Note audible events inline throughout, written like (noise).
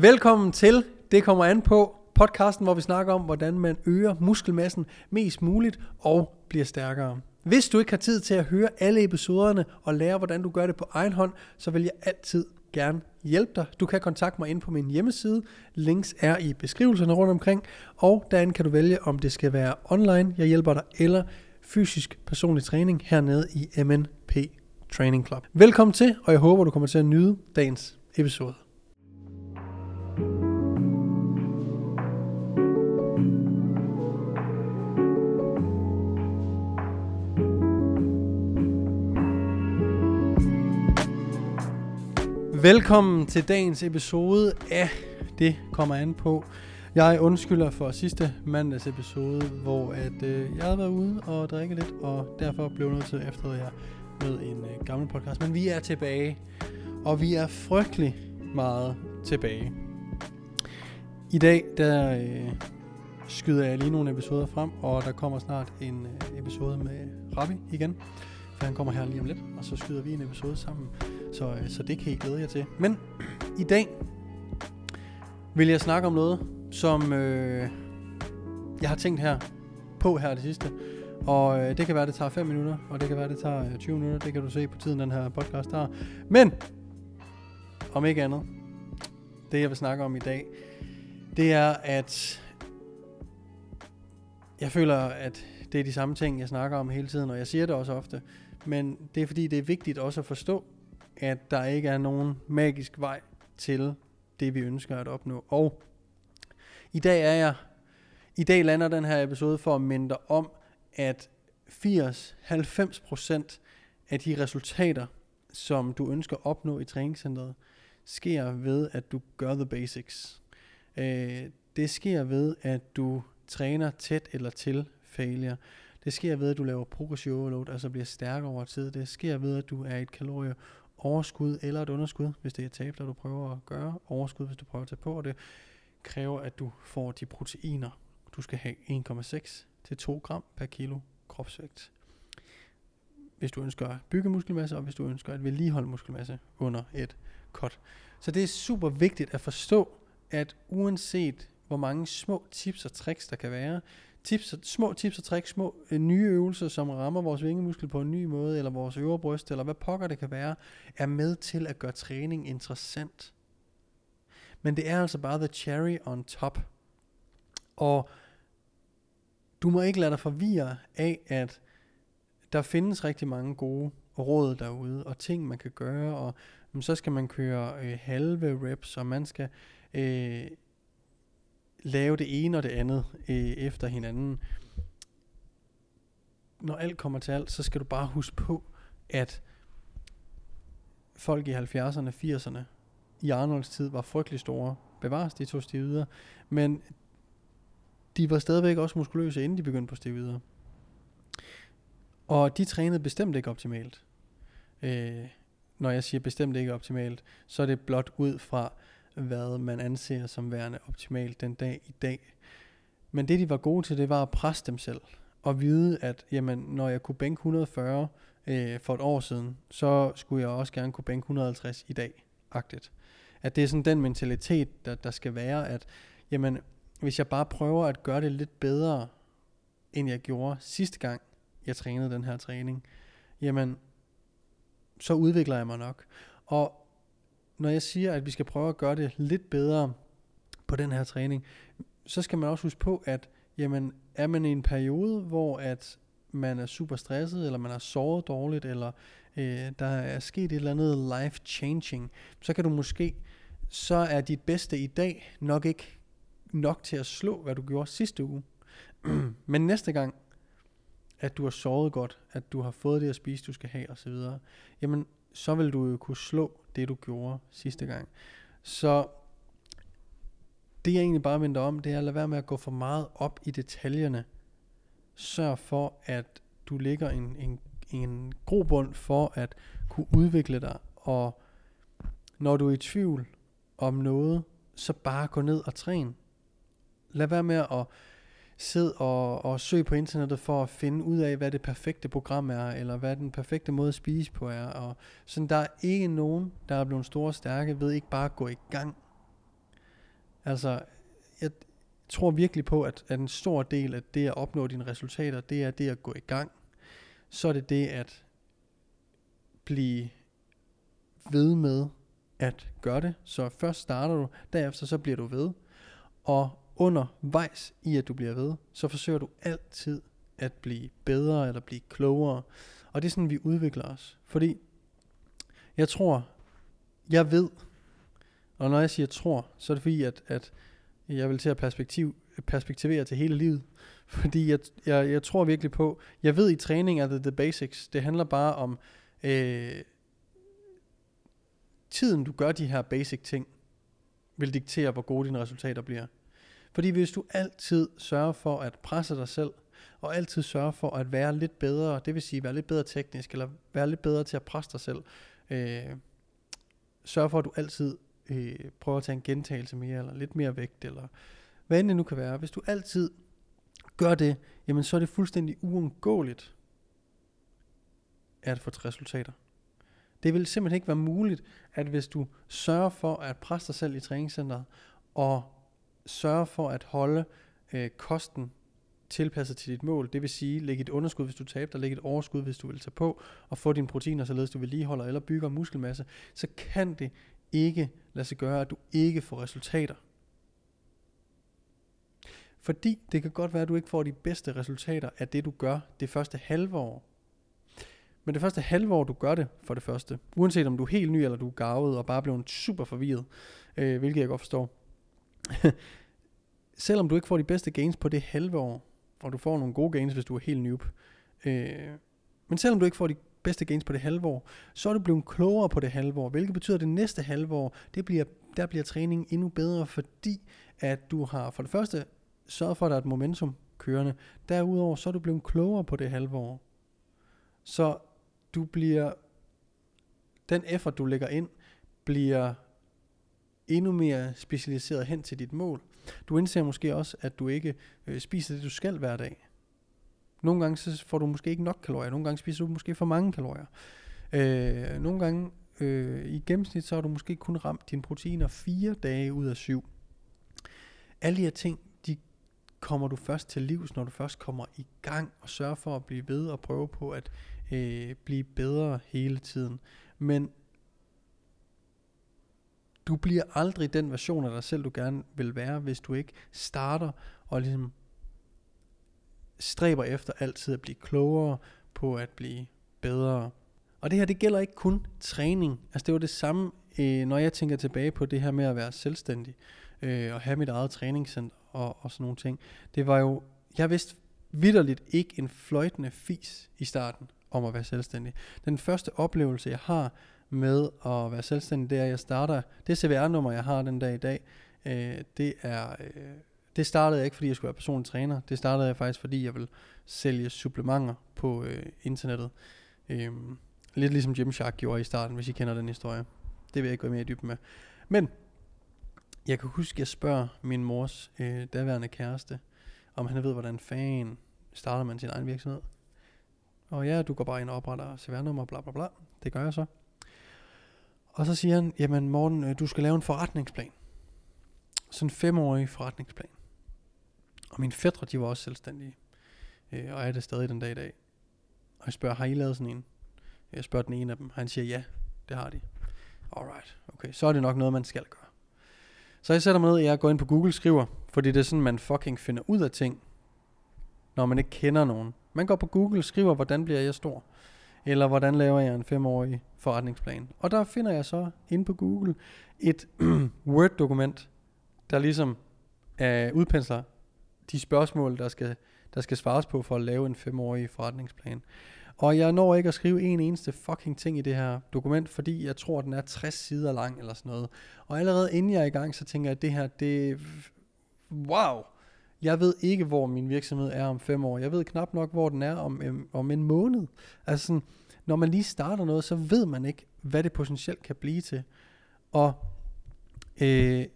Velkommen til Det kommer an på podcasten, hvor vi snakker om, hvordan man øger muskelmassen mest muligt og bliver stærkere. Hvis du ikke har tid til at høre alle episoderne og lære, hvordan du gør det på egen hånd, så vil jeg altid gerne hjælpe dig. Du kan kontakte mig ind på min hjemmeside. Links er i beskrivelserne rundt omkring. Og derinde kan du vælge, om det skal være online, jeg hjælper dig, eller fysisk personlig træning hernede i MNP Training Club. Velkommen til, og jeg håber, du kommer til at nyde dagens episode. Velkommen til dagens episode af Det kommer an på. Jeg undskylder for sidste mandags episode, hvor at, øh, jeg havde været ude og drikke lidt, og derfor blev nødt til at efterlade jer med en øh, gammel podcast. Men vi er tilbage, og vi er frygtelig meget tilbage. I dag, der øh, skyder jeg lige nogle episoder frem, og der kommer snart en øh, episode med Ravi igen. For han kommer her lige om lidt, og så skyder vi en episode sammen. Så, øh, så det kan I glæde jer til. Men i dag vil jeg snakke om noget, som øh, jeg har tænkt her på her det sidste. Og øh, det kan være, det tager 5 minutter, og det kan være, det tager øh, 20 minutter. Det kan du se på tiden, den her podcast har. Men, om ikke andet, det jeg vil snakke om i dag, det er, at jeg føler, at det er de samme ting, jeg snakker om hele tiden, og jeg siger det også ofte. Men det er fordi, det er vigtigt også at forstå, at der ikke er nogen magisk vej til det, vi ønsker at opnå. Og i dag er jeg, i dag lander den her episode for at minde dig om, at 80-90% af de resultater, som du ønsker at opnå i træningscenteret, sker ved, at du gør the basics. Øh, det sker ved, at du træner tæt eller til failure. Det sker ved, at du laver progressive overload, altså bliver stærkere over tid. Det sker ved, at du er i et kalorie overskud eller et underskud, hvis det er tab, der du prøver at gøre. Overskud, hvis du prøver at tage på, og det kræver, at du får de proteiner, du skal have 1,6 til 2 gram per kilo kropsvægt. Hvis du ønsker at bygge muskelmasse, og hvis du ønsker at vedligeholde muskelmasse under et cut. Så det er super vigtigt at forstå, at uanset hvor mange små tips og tricks der kan være, tips, små tips og tricks, små øh, nye øvelser, som rammer vores vingemuskel på en ny måde, eller vores øvre bryst, eller hvad pokker det kan være, er med til at gøre træning interessant. Men det er altså bare the cherry on top. Og du må ikke lade dig forvirre af, at der findes rigtig mange gode råd derude, og ting man kan gøre, og men så skal man køre øh, halve reps, og man skal øh, lave det ene og det andet øh, efter hinanden. Når alt kommer til alt, så skal du bare huske på, at folk i 70'erne, 80'erne, i Arnolds tid, var frygtelig store. Bevares, de to stivider. Men de var stadigvæk også muskuløse, inden de begyndte på stivider. Og de trænede bestemt ikke optimalt. Øh, når jeg siger bestemt ikke optimalt, så er det blot ud fra, hvad man anser som værende optimalt den dag i dag. Men det de var gode til, det var at presse dem selv. Og vide, at jamen, når jeg kunne bænke 140 øh, for et år siden, så skulle jeg også gerne kunne bænke 150 i dag. Agtigt. At det er sådan den mentalitet, der, der skal være, at jamen, hvis jeg bare prøver at gøre det lidt bedre, end jeg gjorde sidste gang, jeg trænede den her træning, jamen, så udvikler jeg mig nok. Og når jeg siger, at vi skal prøve at gøre det lidt bedre på den her træning, så skal man også huske på, at jamen, er man i en periode, hvor at man er super stresset, eller man har sovet dårligt, eller øh, der er sket et eller andet life changing, så kan du måske, så er dit bedste i dag nok ikke nok til at slå, hvad du gjorde sidste uge. (clears throat) Men næste gang, at du har sovet godt, at du har fået det at spise, du skal have osv., jamen så vil du jo kunne slå det, du gjorde sidste gang. Så det jeg egentlig bare venter om, det er at lade være med at gå for meget op i detaljerne. Sørg for, at du lægger en, en, en grobund for at kunne udvikle dig, og når du er i tvivl om noget, så bare gå ned og træn. Lad være med at sid og, og søg på internettet for at finde ud af, hvad det perfekte program er, eller hvad den perfekte måde at spise på er. Og sådan, der er ikke nogen, der er blevet store og stærke ved ikke bare at gå i gang. Altså, jeg tror virkelig på, at, at en stor del af det at opnå dine resultater, det er det at gå i gang. Så er det det at blive ved med at gøre det. Så først starter du, derefter så bliver du ved. Og undervejs i at du bliver ved, så forsøger du altid at blive bedre eller blive klogere. Og det er sådan, vi udvikler os. Fordi jeg tror, jeg ved, og når jeg siger tror, så er det fordi, at, at jeg vil til at perspektiv, perspektivere til hele livet. (laughs) Fordi jeg, jeg, jeg tror virkelig på, jeg ved i træning er det the basics. Det handler bare om øh, tiden du gør de her basic ting, vil diktere, hvor gode dine resultater bliver. Fordi hvis du altid sørger for at presse dig selv, og altid sørge for at være lidt bedre, det vil sige være lidt bedre teknisk, eller være lidt bedre til at presse dig selv, øh, sørg for at du altid øh, prøver at tage en gentagelse mere, eller lidt mere vægt, eller hvad end det nu kan være. Hvis du altid gør det, jamen så er det fuldstændig uundgåeligt at få resultater. Det vil simpelthen ikke være muligt, at hvis du sørger for at presse dig selv i træningscenteret, og sørge for at holde øh, kosten tilpasset til dit mål, det vil sige lægge et underskud, hvis du taber dig, lægge et overskud, hvis du vil tage på, og få dine proteiner, således du vedligeholder eller bygger muskelmasse, så kan det ikke lade sig gøre, at du ikke får resultater. Fordi det kan godt være, at du ikke får de bedste resultater af det, du gør det første halve år. Men det første halve år, du gør det for det første, uanset om du er helt ny, eller du er gavet og bare blevet super forvirret, øh, hvilket jeg godt forstår, (laughs) selvom du ikke får de bedste gains på det halve år, og du får nogle gode gains, hvis du er helt noob, øh, men selvom du ikke får de bedste gains på det halve år, så er du blevet klogere på det halve år, hvilket betyder, at det næste halve år, det bliver, der bliver træningen endnu bedre, fordi at du har for det første sørget for, at der er et momentum kørende. Derudover så er du blevet klogere på det halve år. Så du bliver, den effort du lægger ind, bliver endnu mere specialiseret hen til dit mål. Du indser måske også, at du ikke øh, spiser det, du skal hver dag. Nogle gange så får du måske ikke nok kalorier, nogle gange spiser du måske for mange kalorier. Øh, nogle gange øh, i gennemsnit, så har du måske kun ramt dine proteiner fire dage ud af syv. Alle de her ting, de kommer du først til livs, når du først kommer i gang og sørger for at blive ved og prøve på at øh, blive bedre hele tiden. Men du bliver aldrig den version af dig selv, du gerne vil være, hvis du ikke starter og ligesom stræber efter altid at blive klogere på at blive bedre. Og det her, det gælder ikke kun træning. Altså det var det samme, øh, når jeg tænker tilbage på det her med at være selvstændig øh, og have mit eget træningscenter og, og sådan nogle ting. Det var jo, jeg vidste vidderligt ikke en fløjtende fis i starten om at være selvstændig. Den første oplevelse, jeg har med at være selvstændig, det er, at jeg starter, det CVR-nummer, jeg har den dag i dag, øh, det er, øh, det startede jeg ikke, fordi jeg skulle være personlig træner. Det startede jeg faktisk, fordi jeg vil sælge supplementer på øh, internettet. Øh, lidt ligesom Gymshark gjorde i starten, hvis I kender den historie. Det vil jeg ikke gå mere i dybden med. Men jeg kan huske, at jeg spørger min mors øh, daværende kæreste, om han ved, hvordan fanden starter man sin egen virksomhed. Og ja, du går bare ind og opretter CVR-nummer, bla bla bla. Det gør jeg så. Og så siger han, jamen Morten, øh, du skal lave en forretningsplan. Sådan en femårig forretningsplan. Og mine fædre, de var også selvstændige. Øh, og er det stadig den dag i dag. Og jeg spørger, har I lavet sådan en? Jeg spørger den ene af dem. Han siger, ja, det har de. Alright, okay. Så er det nok noget, man skal gøre. Så jeg sætter mig ned, jeg går ind på Google, skriver, fordi det er sådan, man fucking finder ud af ting, når man ikke kender nogen. Man går på Google, skriver, hvordan bliver jeg stor? Eller hvordan laver jeg en femårig forretningsplan? Og der finder jeg så inde på Google et (clears throat) Word-dokument, der ligesom øh, udpensler de spørgsmål, der skal, der skal svares på for at lave en femårig forretningsplan. Og jeg når ikke at skrive en eneste fucking ting i det her dokument, fordi jeg tror, den er 60 sider lang eller sådan noget. Og allerede inden jeg er i gang, så tænker jeg, at det her, det... Wow! Jeg ved ikke, hvor min virksomhed er om fem år. Jeg ved knap nok, hvor den er om, om en måned. Altså sådan, når man lige starter noget, så ved man ikke, hvad det potentielt kan blive til. Og øh,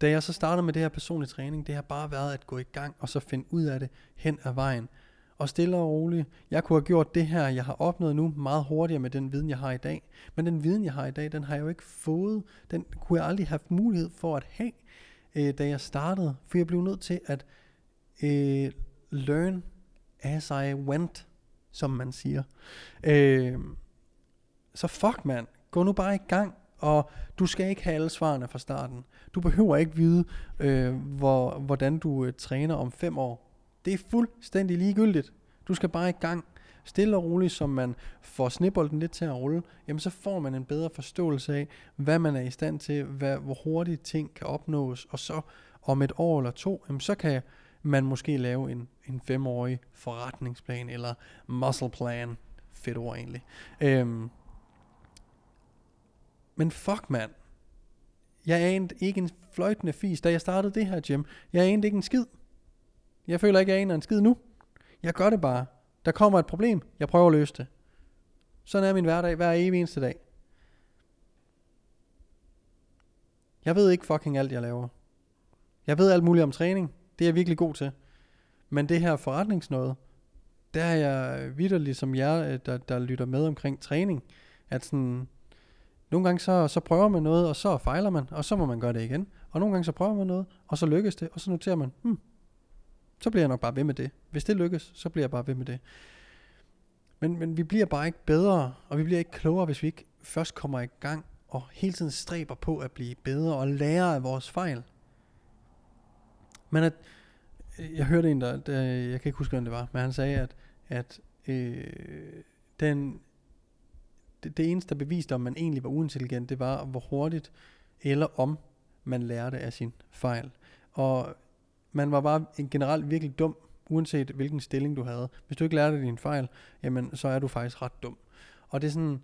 da jeg så startede med det her personlige træning, det har bare været at gå i gang, og så finde ud af det hen ad vejen. Og stille og roligt. Jeg kunne have gjort det her, jeg har opnået nu, meget hurtigere med den viden, jeg har i dag. Men den viden, jeg har i dag, den har jeg jo ikke fået. Den kunne jeg aldrig have haft mulighed for at have, øh, da jeg startede, for jeg blev nødt til at øh, learn as I went, som man siger. Øh, så fuck mand, gå nu bare i gang, og du skal ikke have alle svarene fra starten. Du behøver ikke vide, øh, hvor, hvordan du øh, træner om fem år. Det er fuldstændig ligegyldigt. Du skal bare i gang. Stille og roligt, som man får snibolden lidt til at rulle, jamen så får man en bedre forståelse af, hvad man er i stand til, hvad, hvor hurtigt ting kan opnås, og så om et år eller to, jamen så kan man måske lave en, en femårig forretningsplan, eller muscle plan, fedt ord egentlig. Øhm, men fuck mand, jeg anede ikke en fløjtende fis, da jeg startede det her gym. Jeg anede ikke en skid. Jeg føler ikke, jeg aner en skid nu. Jeg gør det bare. Der kommer et problem. Jeg prøver at løse det. Sådan er min hverdag hver evig eneste dag. Jeg ved ikke fucking alt, jeg laver. Jeg ved alt muligt om træning. Det er jeg virkelig god til. Men det her forretningsnåde, der er jeg vidderlig som ligesom jer, øh, der, der lytter med omkring træning. At sådan, nogle gange så, så prøver man noget, og så fejler man, og så må man gøre det igen. Og nogle gange så prøver man noget, og så lykkes det, og så noterer man, hmm, så bliver jeg nok bare ved med det. Hvis det lykkes, så bliver jeg bare ved med det. Men, men vi bliver bare ikke bedre, og vi bliver ikke klogere, hvis vi ikke først kommer i gang og hele tiden stræber på at blive bedre og lære af vores fejl. Men at, øh, jeg hørte en, der, der jeg kan ikke huske, hvem det var, men han sagde, at, at øh, den, det, det eneste, der beviste, om man egentlig var uintelligent, det var, hvor hurtigt eller om man lærte af sin fejl. Og man var bare en generelt virkelig dum, uanset hvilken stilling du havde. Hvis du ikke lærte din fejl, jamen så er du faktisk ret dum. Og det er sådan,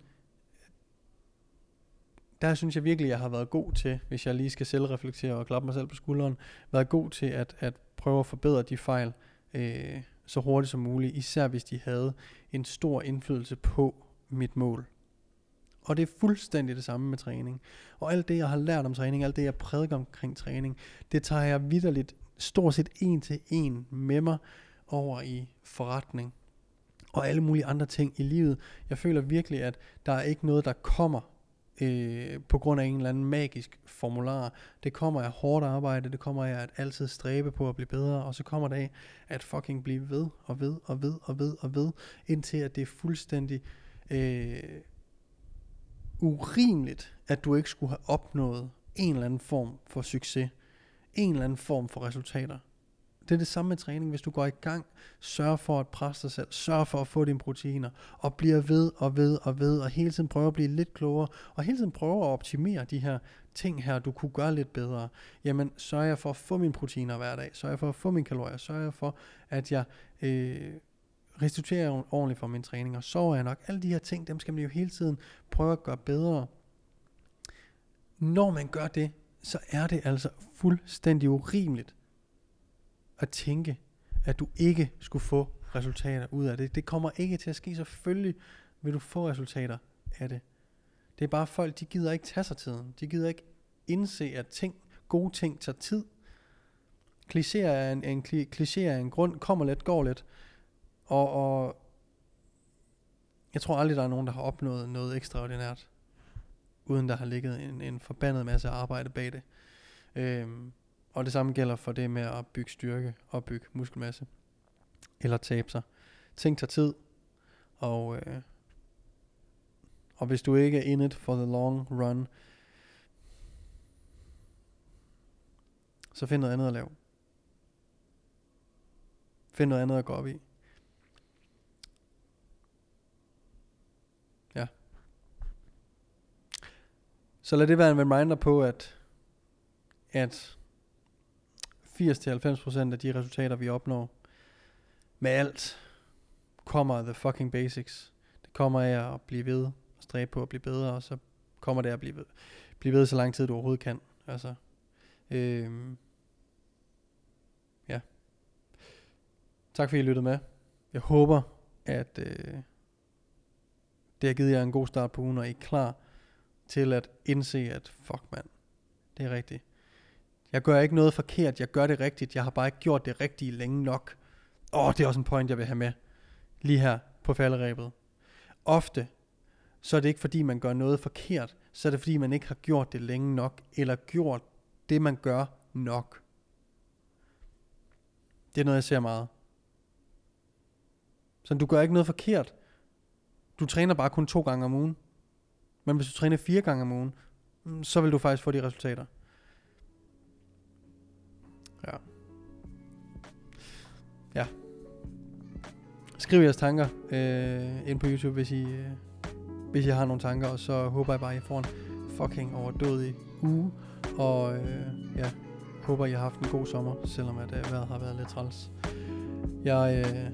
der synes jeg virkelig, jeg har været god til, hvis jeg lige skal selvreflektere og klappe mig selv på skulderen, været god til at, at prøve at forbedre de fejl øh, så hurtigt som muligt, især hvis de havde en stor indflydelse på mit mål. Og det er fuldstændig det samme med træning. Og alt det, jeg har lært om træning, alt det, jeg prædiker omkring træning, det tager jeg vidderligt stort set en til en med mig over i forretning og alle mulige andre ting i livet. Jeg føler virkelig, at der er ikke noget, der kommer øh, på grund af en eller anden magisk formular. Det kommer af hårdt arbejde, det kommer af at altid stræbe på at blive bedre, og så kommer det af at fucking blive ved og ved og ved og ved og ved, indtil at det er fuldstændig øh, urimeligt, at du ikke skulle have opnået en eller anden form for succes en eller anden form for resultater. Det er det samme med træning. Hvis du går i gang, sørg for at presse dig selv, sørg for at få dine proteiner, og bliver ved og ved og ved, og hele tiden prøve at blive lidt klogere, og hele tiden prøve at optimere de her ting her, du kunne gøre lidt bedre. Jamen, sørg jeg for at få mine proteiner hver dag, sørg jeg for at få mine kalorier, sørg jeg for, at jeg øh, restituerer ordentligt for min træning, og sover jeg nok. Alle de her ting, dem skal man jo hele tiden prøve at gøre bedre. Når man gør det, så er det altså fuldstændig urimeligt at tænke, at du ikke skulle få resultater ud af det. Det kommer ikke til at ske. Selvfølgelig vil du få resultater af det. Det er bare folk, de gider ikke tage sig tiden. De gider ikke indse, at ting, gode ting tager tid. Klichéer er en, en, klichéer er en grund, kommer let, går let. Og, og jeg tror aldrig, der er nogen, der har opnået noget ekstraordinært uden der har ligget en, en forbandet masse arbejde bag det. Øhm, og det samme gælder for det med at bygge styrke og bygge muskelmasse. Eller tabe sig. Ting tager tid, og, øh, og hvis du ikke er in it for the long run, så find noget andet at lave. Find noget andet at gå op i. Så lad det være en reminder på, at, at 80-90% af de resultater, vi opnår med alt, kommer af the fucking basics. Det kommer af at blive ved, og stræbe på at blive bedre, og så kommer det at blive ved, blive ved så lang tid, du overhovedet kan. Altså, øhm, ja. Tak fordi I lyttede med. Jeg håber, at øh, det har givet jer en god start på ugen, og I er klar til at indse, at fuck mand, det er rigtigt. Jeg gør ikke noget forkert, jeg gør det rigtigt, jeg har bare ikke gjort det rigtige længe nok. Åh, oh, det er også en point, jeg vil have med. Lige her på falderæbet. Ofte, så er det ikke fordi, man gør noget forkert, så er det fordi, man ikke har gjort det længe nok, eller gjort det, man gør nok. Det er noget, jeg ser meget. Så du gør ikke noget forkert. Du træner bare kun to gange om ugen. Men hvis du træner fire gange om ugen, mm, så vil du faktisk få de resultater. Ja. Ja. Skriv jeres tanker øh, ind på YouTube, hvis I, øh, hvis I har nogle tanker, og så håber jeg bare, at I får en fucking overdådig uge, og øh, ja, håber, I har haft en god sommer, selvom at øh, vejret har været lidt træls. Jeg øh,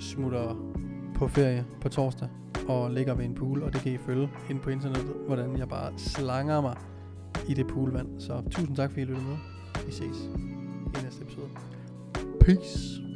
smutter på ferie på torsdag, og ligger ved en pool, og det kan I følge ind på internettet, hvordan jeg bare slanger mig i det poolvand. Så tusind tak, fordi I lyttede med. Vi ses i næste episode. Peace.